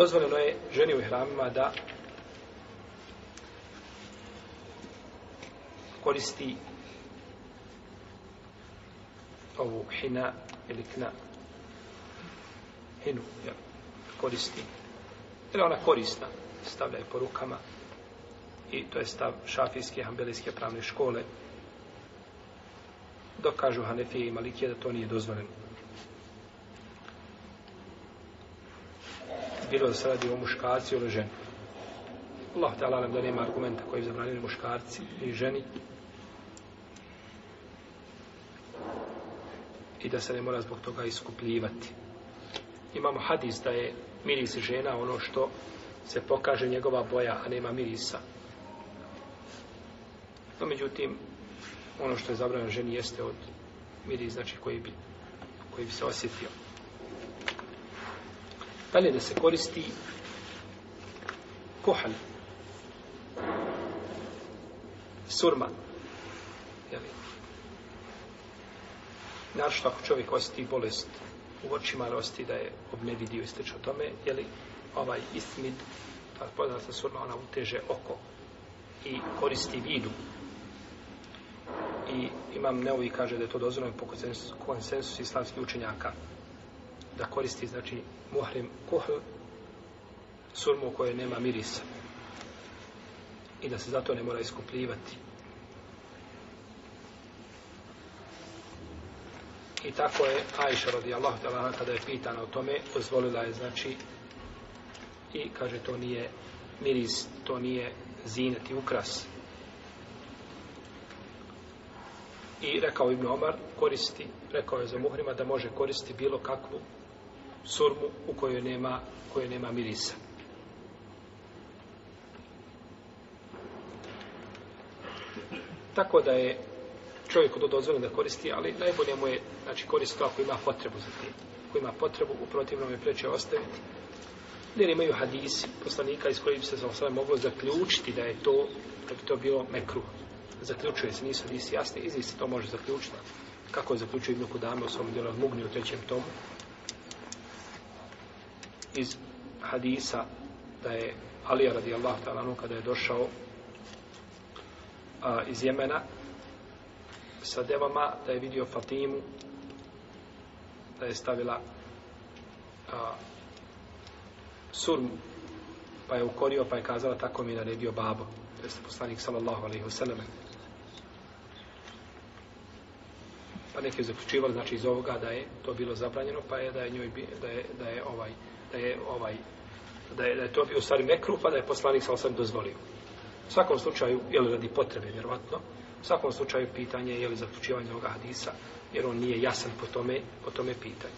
Dozvoljeno je ženi u hramima da koristi ovu hina ili kna. Hinu jel, koristi. Ili ona korisna? Stavlja je po rukama. I to je stav šafijske, hambelijske pravne škole. Dok kažu Hanefije i Malikije da to nije dozvoljeno. Bilo da se radi o muškarci ili ženi. Allah ta'ala nam da nema argumenta koji zabranili muškarci i ženi i da se ne mora zbog toga iskupljivati. Imamo hadis da je miris žena ono što se pokaže njegova boja, a nema mirisa. No, međutim, ono što je zabranjeno ženi jeste od miris, znači koji bi, koji bi se osjetio. Dalje da se koristi kohan. surma, jeli, Našto ako čovjek osjeti bolest u očima, ali osjeti da je obnevidio i slično tome, je li ovaj istmid, ta poznata surma, ona uteže oko i koristi vidu. I imam neovi kaže da je to dozvoljeno po konsensusu konsensus islamskih učenjaka da koristi, znači, muhrim kuhl surmu u kojoj nema mirisa. I da se zato ne mora iskupljivati. I tako je Ajša radijallahu ta'ala kada je pitana o tome, dozvolila je znači i kaže to nije miris, to nije zinet i ukras. I rekao Ibn Omar koristi, rekao je za muhrima da može koristiti bilo kakvu surmu u kojoj nema, koje nema mirisa. Tako da je čovjeku to dozvoljeno da koristi, ali najbolje mu je znači, koristi to ako ima potrebu za tim. Ako ima potrebu, u protivnom je preče ostaviti. Jer imaju hadisi poslanika iz kojih bi se sve moglo zaključiti da je to, da bi to bilo mekruh. Zaključuje se, nisu hadisi jasni, iz se to može zaključiti. Kako je zaključio Ibn Kudame u svom dijelu Mugni u trećem tomu. Iz hadisa da je Alija radijallahu ta'ala kada je došao a, iz Jemena sa devama da je vidio Fatimu da je stavila a, surmu pa je ukorio pa je kazala tako mi naredio babo. To jeste poslanik sallallahu alaihi wasallam pa neki zaključivali znači iz ovoga da je to bilo zabranjeno pa je da je njoj da je, da je ovaj da je ovaj da je, da je to bio stari mekru pa da je poslanik sa osam dozvolio u svakom slučaju je li radi potrebe vjerovatno U svakom slučaju pitanje je li zaključivanje ovoga hadisa, jer on nije jasan po tome, po tome pitanju.